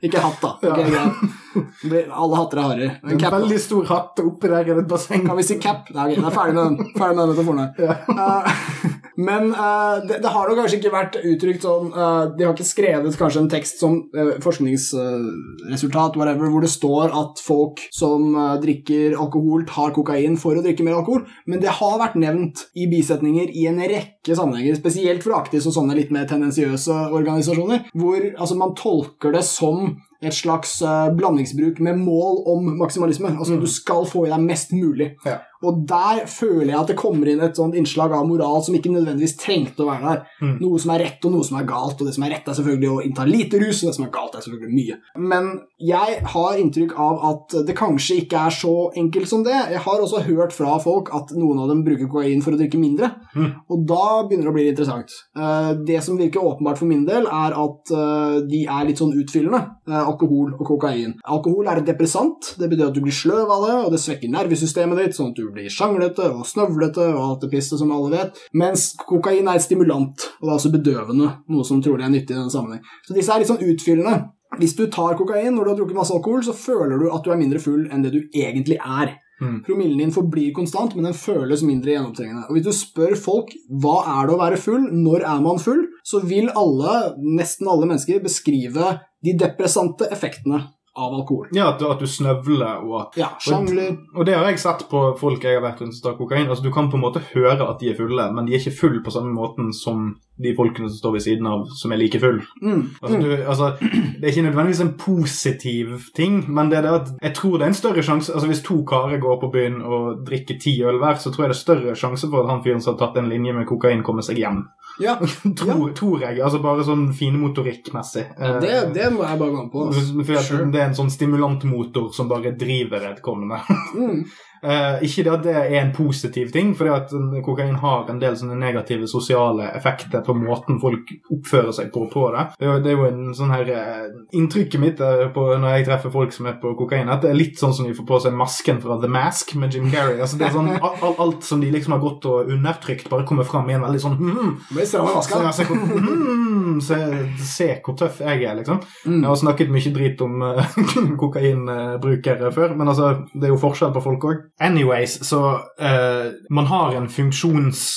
Ikke hatt, da. Okay, Ja. Alle hatter er harry. En cap, veldig stor hatt, oppi der i et basseng. Kan vi si cap? Nei, ok, det er ferdig med den. Ferdig med den metaforen her. Ja. Uh, Men uh, det, det har nok kanskje ikke vært uttrykt sånn uh, De har ikke skrevet kanskje en tekst som forskningsresultat, whatever, hvor det står at folk som drikker alkohol, tar kokain for å drikke mer alkohol, men det har vært nevnt i bisetninger i en rekke sammenhenger, spesielt for Aktis og sånne litt mer tendensiøse organisasjoner, hvor altså, man tolker det som et slags eh, blandingsbruk med mål om maksimalisme. Altså du skal få i deg mest mulig. Ja. Og der føler jeg at det kommer inn et sånt innslag av moral som ikke nødvendigvis trengte å være der. Mm. Noe som er rett, og noe som er galt. Og det som er rett, er selvfølgelig å innta lite rus, og det som er galt, er selvfølgelig mye. Men jeg har inntrykk av at det kanskje ikke er så enkelt som det. Jeg har også hørt fra folk at noen av dem bruker kokain for å drikke mindre, Mm. og da begynner det å bli interessant. Eh, Det som virker åpenbart for min del, er at eh, de er litt sånn utfyllende, eh, alkohol og kokain. Alkohol er et depressant, det betyr at du blir sløv av det, og det svekker nervesystemet ditt, sånn at du blir sjanglete og snøvlete og alt det pisset som alle vet. Mens kokain er et stimulant, og det er også bedøvende, noe som trolig er nyttig i denne sammenheng. Så disse er litt sånn utfyllende. Hvis du tar kokain når du har drukket masse alkohol, så føler du at du er mindre full enn det du egentlig er. Mm. Promillen din forblir konstant, men den føles mindre gjennomtrengende. Og hvis du spør folk hva er det å være full, når er man full, så vil alle, nesten alle mennesker, beskrive de depressante effektene av alkohol. Ja, at, du- at du snøvler og at Ja, sjangler Og det har jeg sett på folk jeg har vært rundt som tar kokain. Altså, du kan på en måte høre at de er fulle, men de er ikke full på samme måten som de folkene som står ved siden av, som er like full. mm, Altså, mm. du, altså, det er ikke nødvendigvis en positiv ting, men det er det at jeg tror det er en større sjanse altså Hvis to karer går på byen og drikker ti øl hver, så tror jeg det er større sjanse for at han fyren som har tatt en linje med kokain, kommer seg hjem. Ja, Tror, tror jeg. Altså bare sånn finmotorikkmessig. det, det må jeg bare gå med på. altså. For Sure. Det er en sånn stimulantmotor som bare driver vedkommende. Mm. Eh, ikke det at det er en positiv ting, for at kokain har en del sånne negative sosiale effekter på måten folk oppfører seg på på det. Det er jo, det er jo en sånn her eh, Inntrykket mitt er på, når jeg treffer folk som er på kokain, at det er litt sånn som de får på seg masken fra The Mask med Jim Carrey. Altså det er sånn, al- al- Alt som de liksom har gått og undertrykt, bare kommer fram i en veldig sånn mm, Det så, jeg hvor, mm, se, se hvor tøff jeg er, liksom. Mm. Jeg har snakket mye drit om uh, kokainbrukere før, men altså, det er jo forskjell på folk òg. Anyways, så uh, man har en funksjons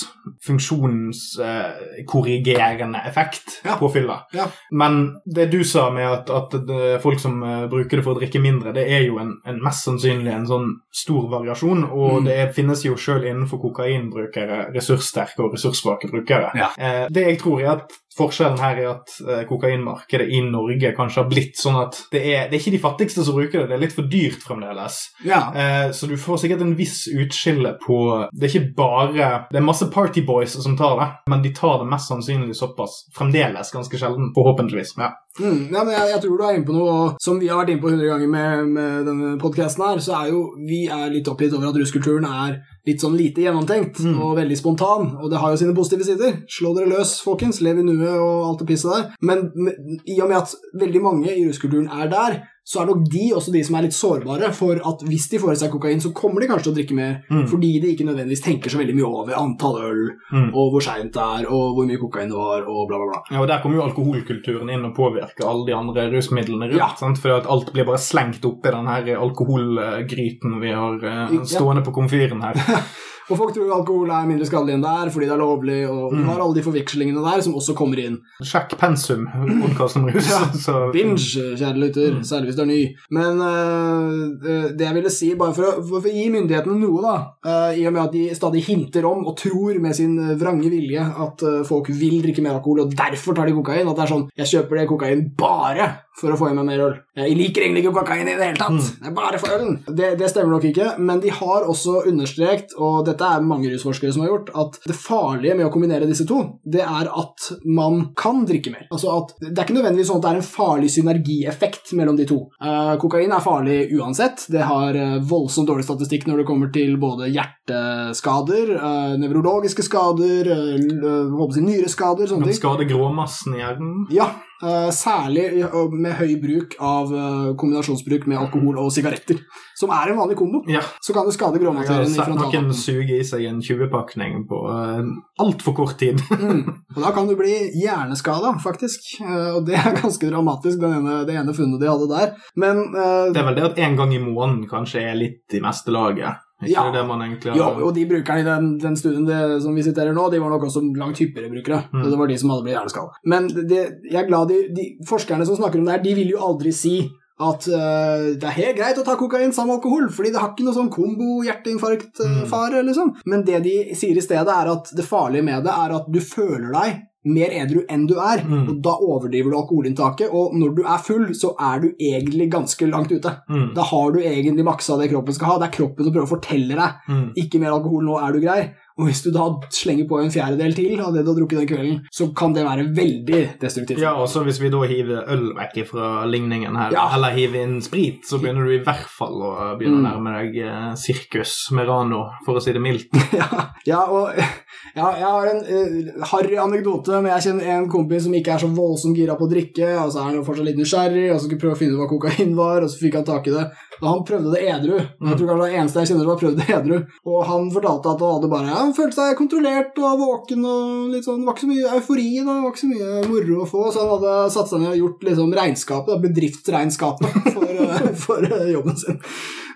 funksjonskorrigerende effekt Ja. på fylla. Ja. Men det du sa med at, at det, folk som uh, bruker det for å drikke mindre, det er jo en, en mest sannsynlig en sånn stor variasjon, og Mm. det er, finnes jo sjøl innenfor kokainbrukere ressurssterke og ressurssvake brukere. Ja. Eh, det jeg tror er at Forskjellen her er at eh, kokainmarkedet i Norge kanskje har blitt sånn at det er, det er ikke de fattigste som bruker det, det er litt for dyrt fremdeles. Ja. Eh, så du får sikkert en viss utskille på Det er ikke bare Det er masse partyboys som tar det, men de tar det mest sannsynlig såpass fremdeles ganske sjelden, forhåpentligvis. Ja. Mm, ja, men jeg, jeg tror du er inne på noe, og som vi har vært inne på 100 ganger med, med denne podcasten her, så er jo vi er litt oppgitt over at ruskulturen er litt sånn lite gjennomtenkt Mm. og veldig spontan, og det har jo sine positive sider. Slå dere løs, folkens, lev i nuet og alt det pisset der. Men i og med at veldig mange i ruskulturen er der, så er nok de også de som er litt sårbare for at hvis de får i seg kokain, så kommer de kanskje til å drikke mer, Mm. fordi de ikke nødvendigvis tenker så veldig mye over antall øl, Mm. og hvor seint det er, og hvor mye kokain det var, og bla, bla, bla. Ja, og Der kommer jo alkoholkulturen inn og påvirker alle de andre rusmidlene rundt. Ja. sant? Fordi at alt blir bare slengt oppi den her alkoholgryten vi har stående Ja. på komfyren her. Og folk tror alkohol er mindre skadelig enn det er, fordi det er lovlig, og du Mm. har alle de forvekslingene der som også kommer inn. Sjekk pensum, podkast om rus. Ja. Binge, kjære lytter, Mm. særlig hvis du er ny. Men uh, det jeg ville si, bare for å, for å gi myndighetene noe, da, uh, i og med at de stadig hinter om og tror med sin vrange vilje at uh, folk vil drikke mer alkohol, og derfor tar de kokain, at det er sånn Jeg kjøper det kokain bare for å få i meg mer øl. Jeg liker egentlig ikke kokain i det hele tatt. Mm. Det er bare for ølen. Det, det stemmer nok ikke, men de har også understreket, og dette er mange rusforskere som har gjort, at det farlige med å kombinere disse to, det er at man kan drikke mer. Altså at Det er ikke nødvendigvis sånn at det er en farlig synergieffekt mellom de to. Uh, kokain er farlig uansett. Det har uh, voldsomt dårlig statistikk når det kommer til både hjerteskader, uh, nevrologiske skader, uh, nyreskader, sånne ting. skade gråmassen i hjernen. Ja, eh, særlig eh, med høy bruk av eh, kombinasjonsbruk med alkohol og sigaretter, som er en vanlig kombo. Ja. Så kan det skade gråmaterien i sett noen suge i seg en 20-pakning på uh, altfor kort tid. Mm. Og da kan du bli hjerneskada, faktisk. Uh, og det er ganske dramatisk, den ene, det ene funnet de hadde der. Men uh, Det er vel det at en gang i måneden kanskje er litt i meste laget. Ikke Ja. det man egentlig Jo, og de brukerne i den, den studien det, som vi siterer nå, de var nok også langt hyppigere brukere. Mm. Det var de som hadde blitt hjerneskada. Men det, jeg er glad de, de forskerne som snakker om det her, de vil jo aldri si at uh, det er helt greit å ta kokain sammen med alkohol, fordi det har ikke noe sånn kombo-hjerteinfarkt-fare, liksom. Men det de sier i stedet, er at det farlige med det er at du føler deg mer edru enn du er, Mm. og da overdriver du alkoholinntaket, og når du er full, så er du egentlig ganske langt ute. Mm. Da har du egentlig maksa det kroppen skal ha. Det er kroppen som prøver å fortelle deg Mm. ikke mer alkohol, nå er du grei. Og hvis du da slenger på en fjerdedel til av det du har drukket den kvelden, så kan det være veldig destruktivt. Ja, og så hvis vi da hiver øl vekk fra ligningen her, Ja. eller hiver inn sprit, så begynner du i hvert fall å begynne Mm. å nærme deg eh, sirkus med Rano, for å si det mildt. ja, ja, og ja, jeg har en uh, harry anekdote, men jeg kjenner en kompis som ikke er så voldsomt gira på å drikke, og så er han jo fortsatt litt nysgjerrig, og så skulle prøve å finne ut hva kokain var, og så fikk han tak i det. Da han prøvde det edru, jeg tror kanskje det eneste jeg kjenner som har prøvd det edru, og han fortalte at han hadde bare, ja, han følte seg kontrollert og våken og litt sånn, det var ikke så mye eufori, da, det var ikke så mye moro å få, så han hadde satt seg ned og gjort liksom regnskapet, bedriftsregnskapet for, eh, for eh, jobben sin.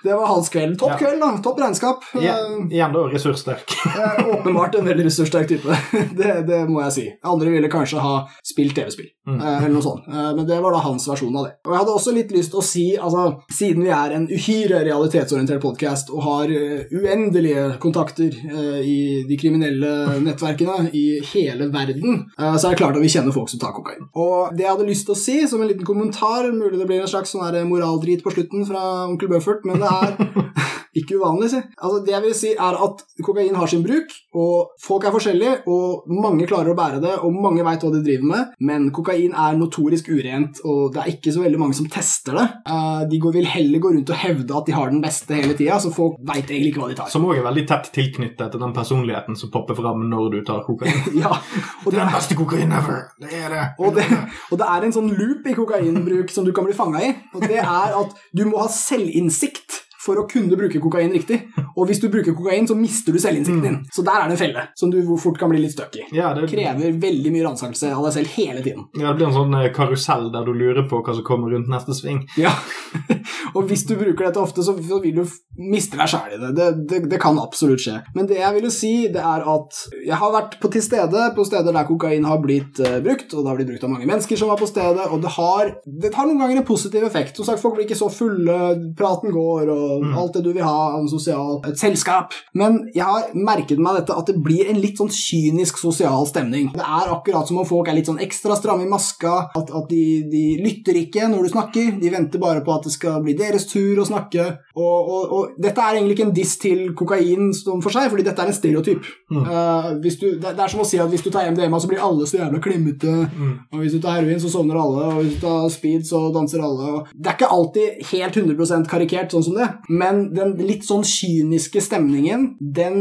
Det var hans kveld. Topp Ja. kveld, da. Topp regnskap. Igjen, igjen da ressurssterk. Eh, Åpenbart en veldig ressurssterk type. Det, det må jeg si. Andre ville kanskje ha spilt TV-spill, Mm. eh, eller noe sånt. Eh, Men det var da hans versjon av det. Og jeg hadde også litt lyst til å si, altså, siden vi er en uhyre realitetsorientert podkast og har eh, uendelige kontakter i de kriminelle nettverkene i hele verden, så er det klart at vi kjenner folk som tar kokain. Og det jeg hadde lyst til å si, som en liten kommentar, mulig det blir en slags sånn moraldrit på slutten fra onkel Buffert, men det er ikke uvanlig, si. Altså, det jeg vil si er at kokain har sin bruk, og folk er forskjellige, og mange klarer å bære det, og mange vet hva de driver med, men kokain er notorisk urent, og det er ikke så veldig mange som tester det. Eh, de vil heller gå rundt og hevde at de har den beste hele tida, så folk vet egentlig ikke hva de tar. Som òg er veldig tett tilknyttet til den personligheten som popper fram når du tar kokain. Ja, og det, er Den beste kokain ever! Det er det. og, det, og det er en sånn loop i kokainbruk som du kan bli fanga i, og det er at du må ha selvinnsikt for å kunne bruke kokain riktig. Og hvis du bruker kokain, så mister du selvinnsikten din. Så der er det en felle som du fort kan bli litt stuck i. Ja, det, krever veldig mye ransakelse av deg selv hele tiden. ja, det blir en sånn eh, karusell der du lurer på hva som kommer rundt neste sving. Ja. og hvis du bruker dette ofte, så så vil du miste deg sjæl i det. Det, det. det kan absolutt skje. Men det jeg ville si, det er at jeg har vært på til stede på steder der kokain har blitt uh, brukt, og det har blitt brukt av mange mennesker som var på stedet, og det har, det har noen ganger en positiv effekt. Som sagt, folk blir ikke så fulle, praten går, og alt det du vil ha sosial, et selskap. Men jeg har merket meg dette at det blir en litt sånn kynisk sosial stemning. Det er akkurat som om folk er litt sånn ekstra stramme i maska, at, at de, de lytter ikke når du snakker, de venter bare på at det skal bli deres tur å snakke. Og, og, og dette er egentlig ikke en diss til kokain som for seg, fordi dette er en stereotyp. Mm. Uh, du, det, det er som å si at hvis du tar MDMA, så blir alle så jævla klemmete. Mm. Og hvis du tar heroin, så sovner alle, og hvis du tar speed, så danser alle. Og det er ikke alltid helt 100 karikert sånn som det, men den litt sånn kyniske stemningen, den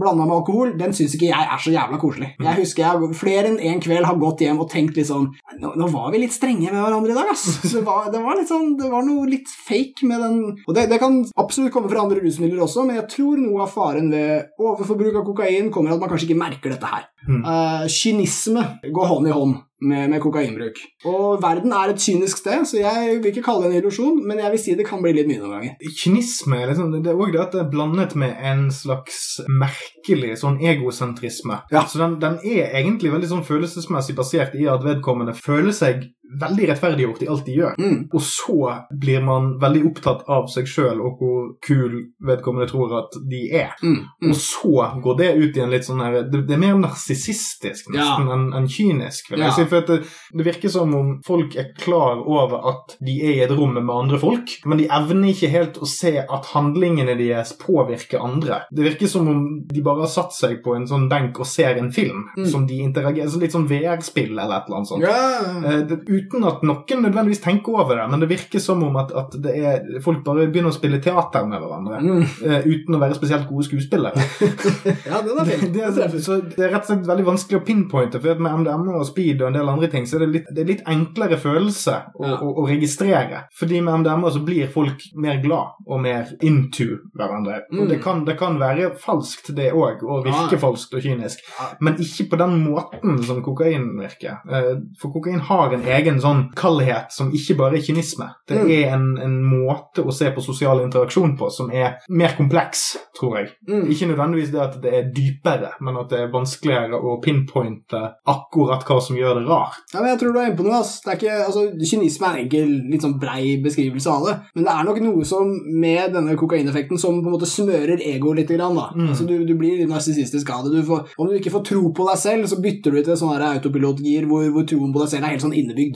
blanda med alkohol, den syns ikke jeg er så jævla koselig. Jeg husker jeg flere enn en kveld har gått hjem og tenkt litt sånn Nå, nå var vi litt strenge med hverandre i dag, ass. Det var, det var litt sånn, det var noe litt fake med den Og det, det kan absolutt komme fra andre rusmidler også, men jeg tror noe av faren ved overforbruk av kokain kommer at man kanskje ikke merker dette her. Mm. Eh, kynisme går hånd i hånd med, med kokainbruk. Og verden er et kynisk sted, så jeg vil ikke kalle det en illusjon, men jeg vil si det kan bli litt mye noen ganger. Kynisme liksom, det er òg det at det er blandet med en slags merkelig sånn egosentrisme. Ja. Så den, den er egentlig veldig sånn følelsesmessig basert i at vedkommende føler seg veldig rettferdiggjort i alt de gjør. Mm. Og så blir man veldig opptatt av seg sjøl og hvor kul vedkommende tror at de er. Mm. Mm. Og så går det ut i en litt sånn her Det, det er mer narsissistisk nesten enn en kynisk. Ja. si, for det, det virker som om folk er klar over at de er i et rom med andre folk, men de evner ikke helt å se at handlingene deres påvirker andre. Det virker som om de bare har satt seg på en sånn benk og ser en film Mm. som de interagerer så Litt sånn VR-spill eller et eller annet sånt. Ja. Eh, det, uten at noen nødvendigvis tenker over det, men det virker som om at, at det er, folk bare begynner å spille teater med hverandre. Mm. uh, uten å være spesielt gode skuespillere. ja, det, er Det, det, så det er rett og slett veldig vanskelig å pinpointe, for med MDMA og speed og en del andre ting, så er det litt, det er litt enklere følelse å, Ja. å, å registrere. Fordi med MDMA så blir folk mer glad og mer into hverandre. Mm. Og det kan, det kan være falskt, det òg, og virke Ja. falskt og kynisk, men ikke på den måten som kokain virker. Uh, For kokain har en egen egen sånn kaldhet som ikke bare er kynisme. Det Mm. er en, en måte å se på sosial interaksjon på som er mer kompleks, tror jeg. Mm. Ikke nødvendigvis det at det er dypere, men at det er vanskeligere å pinpointe akkurat hva som gjør det rart. Ja, men jeg tror du er inne på noe. ass. Det er ikke, altså, Kynisme er egentlig litt sånn brei beskrivelse av det. Men det er nok noe som med denne kokaineffekten som på en måte smører egoet litt. Grann, da. Mm. Altså, du, du blir litt narsissistisk av det. Du får, om du ikke får tro på deg selv, så bytter du til sånn autopilotgir hvor, hvor troen på deg selv er helt sånn innebygd.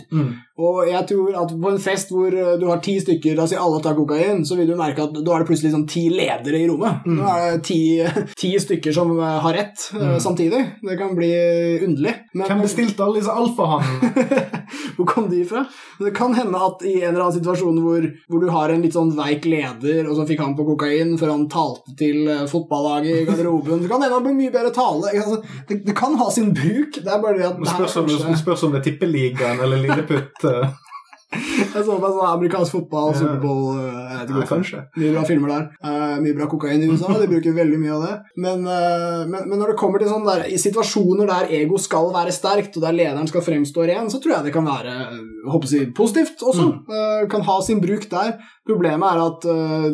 Og jeg tror at på en fest hvor eh, du har ti stykker, la oss si alle tar kokain, så vil du merke at da er det plutselig sånn ti ledere i rommet. Mm. Nå er det ti, ti stykker som eh, har rett eh, Mm. samtidig. Det kan bli underlig. Men, Hvem bestilte alle disse alfahannene? hvor kom de fra? Det kan hende at i en eller annen situasjon hvor, hvor du har en litt sånn veik leder, og så fikk han på kokain før han talte til fotballaget i garderoben Det kan hende han blir mye bedre tale. Altså, det, det kan ha sin bruk. Det er bare det at Det spørs om, spørs om det er Tippeligaen eller Lilleputt. eh. Jeg så på sånn amerikansk fotball. Superbowl Jeg vet ikke Nei, Mye bra filmer der. Uh, mye bra kokain i USA. De bruker veldig mye av det. Men, uh, men, men når det kommer til sånn der, i situasjoner der ego skal være sterkt, og der lederen skal fremstå ren, så tror jeg det kan være håper jeg positivt også. Eh, kan ha sin bruk der. Problemet er at uh,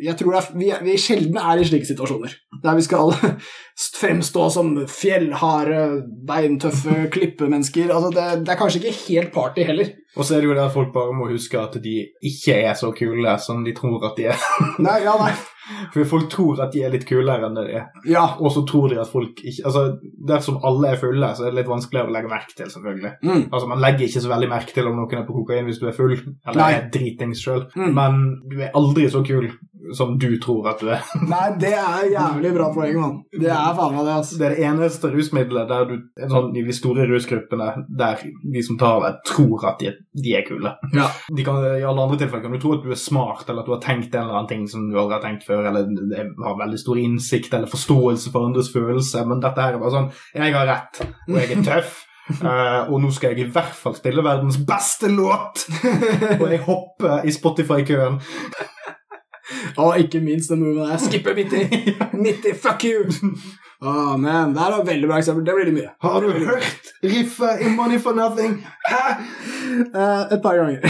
jeg tror er, vi, vi sjelden er i slike situasjoner. Der vi skal fremstå som fjellharde, beintøffe klippemennesker. Altså, det, det er kanskje ikke helt party heller. Og så er det jo det at folk bare må huske at de ikke er så kule som de tror at de er. Nei, ja, nei. For folk tror at de er litt kulere enn det de er. Ja. Og så tror de at folk ikke Altså, dersom alle er fulle, så er det litt vanskeligere å legge merke til, selvfølgelig. Mm. Altså, Man legger ikke så veldig merke til om noen er på kokain hvis du er full, eller Nei. er dritings sjøl, Mm. men du er aldri så kul som du tror at du er. Nei, det er jævlig bra poeng, mann. Det er faen meg det, altså. Det er det eneste rusmiddelet der du sånn, i de store rusgruppene der de som tar det, tror at de, de er kule. Ja. De kan, I alle andre tilfeller kan du tro at du er smart, eller at du har tenkt en eller annen ting som du aldri har tenkt før, eller det- har veldig stor innsikt eller forståelse for andres følelser, men dette her er bare sånn Jeg har rett, og jeg er tøff. Uh, og nå skal jeg i hvert fall spille verdens beste låt! og jeg hopper i Spotify-køen. Og ikke minst den moven der. Skippe midt i. Midt i, fuck you! Å, men, Det er et veldig bra eksempel. Det blir litt mye. Har du hørt riffet i Money for Nothing? Hæ? Uh, et par ganger.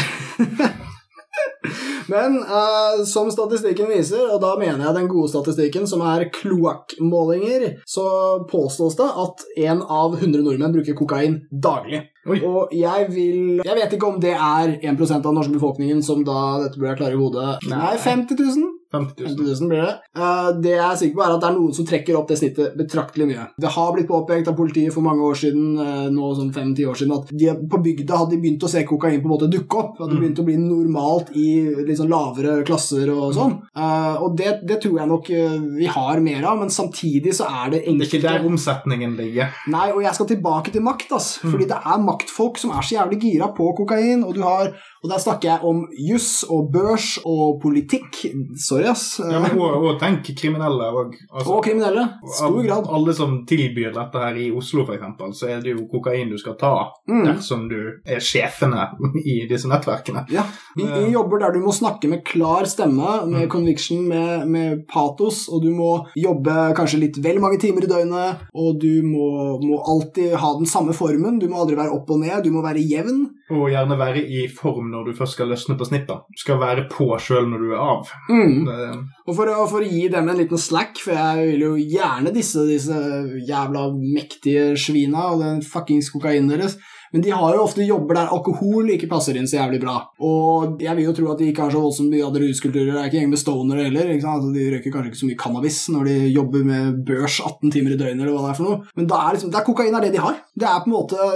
Men uh, som statistikken viser, og da mener jeg den gode statistikken, som er kloakkmålinger, så påstås det at én av 100 nordmenn bruker kokain daglig. Oi. Og jeg vil Jeg vet ikke om det er 1 av den norske befolkningen som da Dette burde jeg klare i hodet. Nei. Nei, 50 000? 50 000. 50 000 blir det. Uh, det jeg er sikker på, er at det er noen som trekker opp det snittet betraktelig mye. Det har blitt påpekt av politiet for mange år siden, uh, nå sånn fem-ti år siden, at de på bygda hadde de begynt å se kokain på en måte dukke opp. At det Mm. begynte å bli normalt i litt sånn lavere klasser og sånn. Uh, og det, det tror jeg nok eh, vi har mer av, men samtidig så er det Det er ikke der omsetningen ligger. Nei, og jeg skal tilbake til makt, ass. Mm. Fordi det er maktfolk som er så jævlig gira på kokain, og du har Og der snakker jeg om juss og børs og politikk. Sorry, ass. Ja, men og, og tenk kriminelle òg. altså, og kriminelle. Stor grad. Alle som tilbyr dette her i Oslo, eksempel, så er det jo kokain du skal ta Mm. dersom du er sjefene i disse nettverkene. Ja. Vi, vi jobber der du må snakke med klar stemme, med Mm. conviction, med, med patos, og du må jobbe kanskje litt vel mange timer i døgnet, og du må, må alltid ha den samme formen. Du må aldri være opp og ned, du må være jevn. Og gjerne være i form når du først skal løsne på snippa. Du skal være på sjøl når du er av. Mm. Det, Og for å, for å gi dem en liten slack, for jeg vil jo gjerne disse disse jævla mektige svina og den fuckings kokainen deres, men de har jo ofte jobber der alkohol ikke passer inn så jævlig bra. Og jeg vil jo tro at de ikke har så voldsomt mye andre ruskulturer. Det er ikke en gjeng med stonere heller. ikke sant? Altså, de røyker kanskje ikke så mye cannabis når de jobber med børs 18 timer i døgnet, eller hva det er for noe. Men da er liksom, det er kokain er det de har. Det er på en måte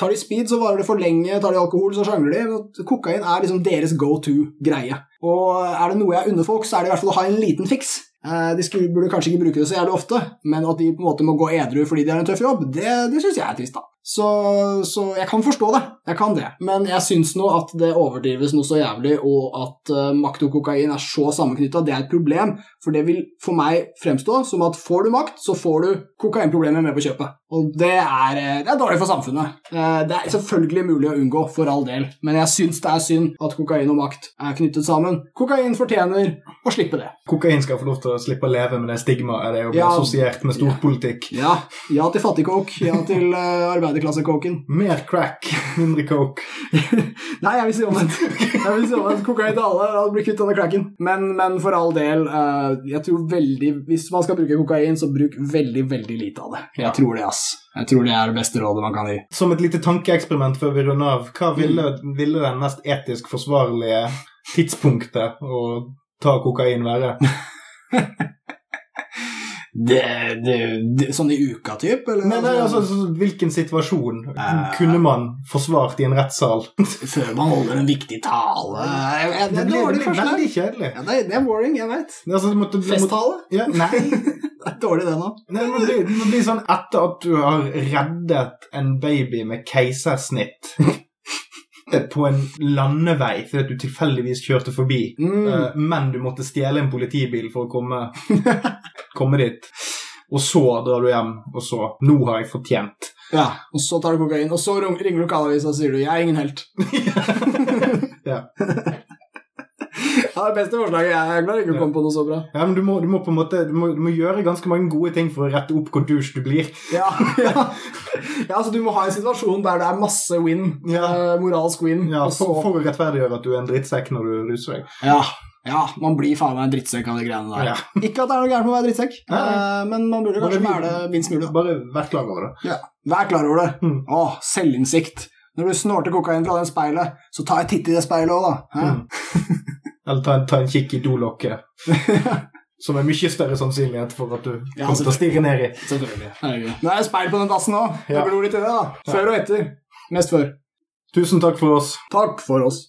Tar de speed, så varer det for lenge. Tar de alkohol, så sjangler de. Kokain er liksom deres go to-greie. Og er det noe jeg unner folk, så er det i hvert fall å ha en liten fiks. Eh, De skulle, burde kanskje ikke bruke det så jævlig ofte, men at de på en måte må gå edru fordi de har en tøff jobb, det, det syns jeg er trist, da. Så, så jeg kan forstå det. Jeg kan det. Men jeg syns nå at det overdrives noe så jævlig, og at uh, makt og kokain er så sammenknytta, det er et problem. For det vil for meg fremstå som at får du makt, så får du kokainproblemer med på kjøpet. Og det er, eh, det er dårlig for samfunnet. Uh, Det er selvfølgelig mulig å unngå, for all del, men jeg syns det er synd at kokain og makt er knyttet sammen. Kokain fortjener å slippe det. kokain skal få lov til å slippe å leve med det stigmaet det er å bli Ja. assosiert med storpolitikk. Ja, ja til fattigkok, ja til uh, arbeiderklassekoken. Mer crack, mindre coke. Nei, jeg vil si omvendt. Jeg vil si omvendt. Kokain til alle, og bli kvitt denne cracken. Men, men for all del, uh, jeg tror veldig Hvis man skal bruke kokain, så bruk veldig, veldig lite av det. Jeg Ja. tror det, ass. Jeg tror det er det beste rådet man kan gi. Som et lite tankeeksperiment før vi runder av, hva ville, ville den mest etisk forsvarlige tidspunktet å ta kokain være? Det, det, det, sånn i uka, typ? Eller? Nei, nei, altså, så, hvilken situasjon Eh. kunne man forsvart i en rettssal? Før man holder en viktig tale Jeg- jeg- Det blir, blir veldig kjedelig. Ja, det, er, det boring, jeg vet. Altså, Festtale? ja, nei, Det er dårlig, det nå. nei, det bli, det må bli sånn etter at du har reddet en baby med keisersnitt på en landevei fordi at du tilfeldigvis kjørte forbi, Mm. eh, men du måtte stjele en politibil for å komme, komme dit. Og så drar du hjem, og så Nå har jeg fortjent. Ja, og så tar du kokain, og så ringer du lokalavisa og sier du 'jeg er ingen helt'. Ja. Ja, det beste forslaget. Jeg er glad jeg ikke kom på noe så bra. Ja, men du må, du må på en måte du må, du må gjøre ganske mange gode ting for å rette opp hvor douche du blir. Ja, ja. ja, altså Du må ha en situasjon der det er masse win, Ja. eh, moralsk win, Ja, for, for å rettferdiggjøre at du er en drittsekk når du ruser deg. ja, ja, man blir faen meg en drittsekk av de greiene der. Ja. Ikke at det er noe gærent med å være drittsekk, ja, ja. men man burde kanskje være det minst mulig. Bare vær klar over det. Ja. Vær klar over det. Mm. Å, selvinnsikt. Når du snorter kokain fra den speilet, så ta en titt i det speilet òg, da. Mm. Eller ta en, ta en kikk i dolokket. Som er mye større sannsynlighet for at du Ja, kommer til å stirre ned i. Selvfølgelig. Herregud. Nå er det speil på den dassen òg. Det Ja. litt i det, da. Før og etter. Mest før. Tusen takk for oss. Takk for oss.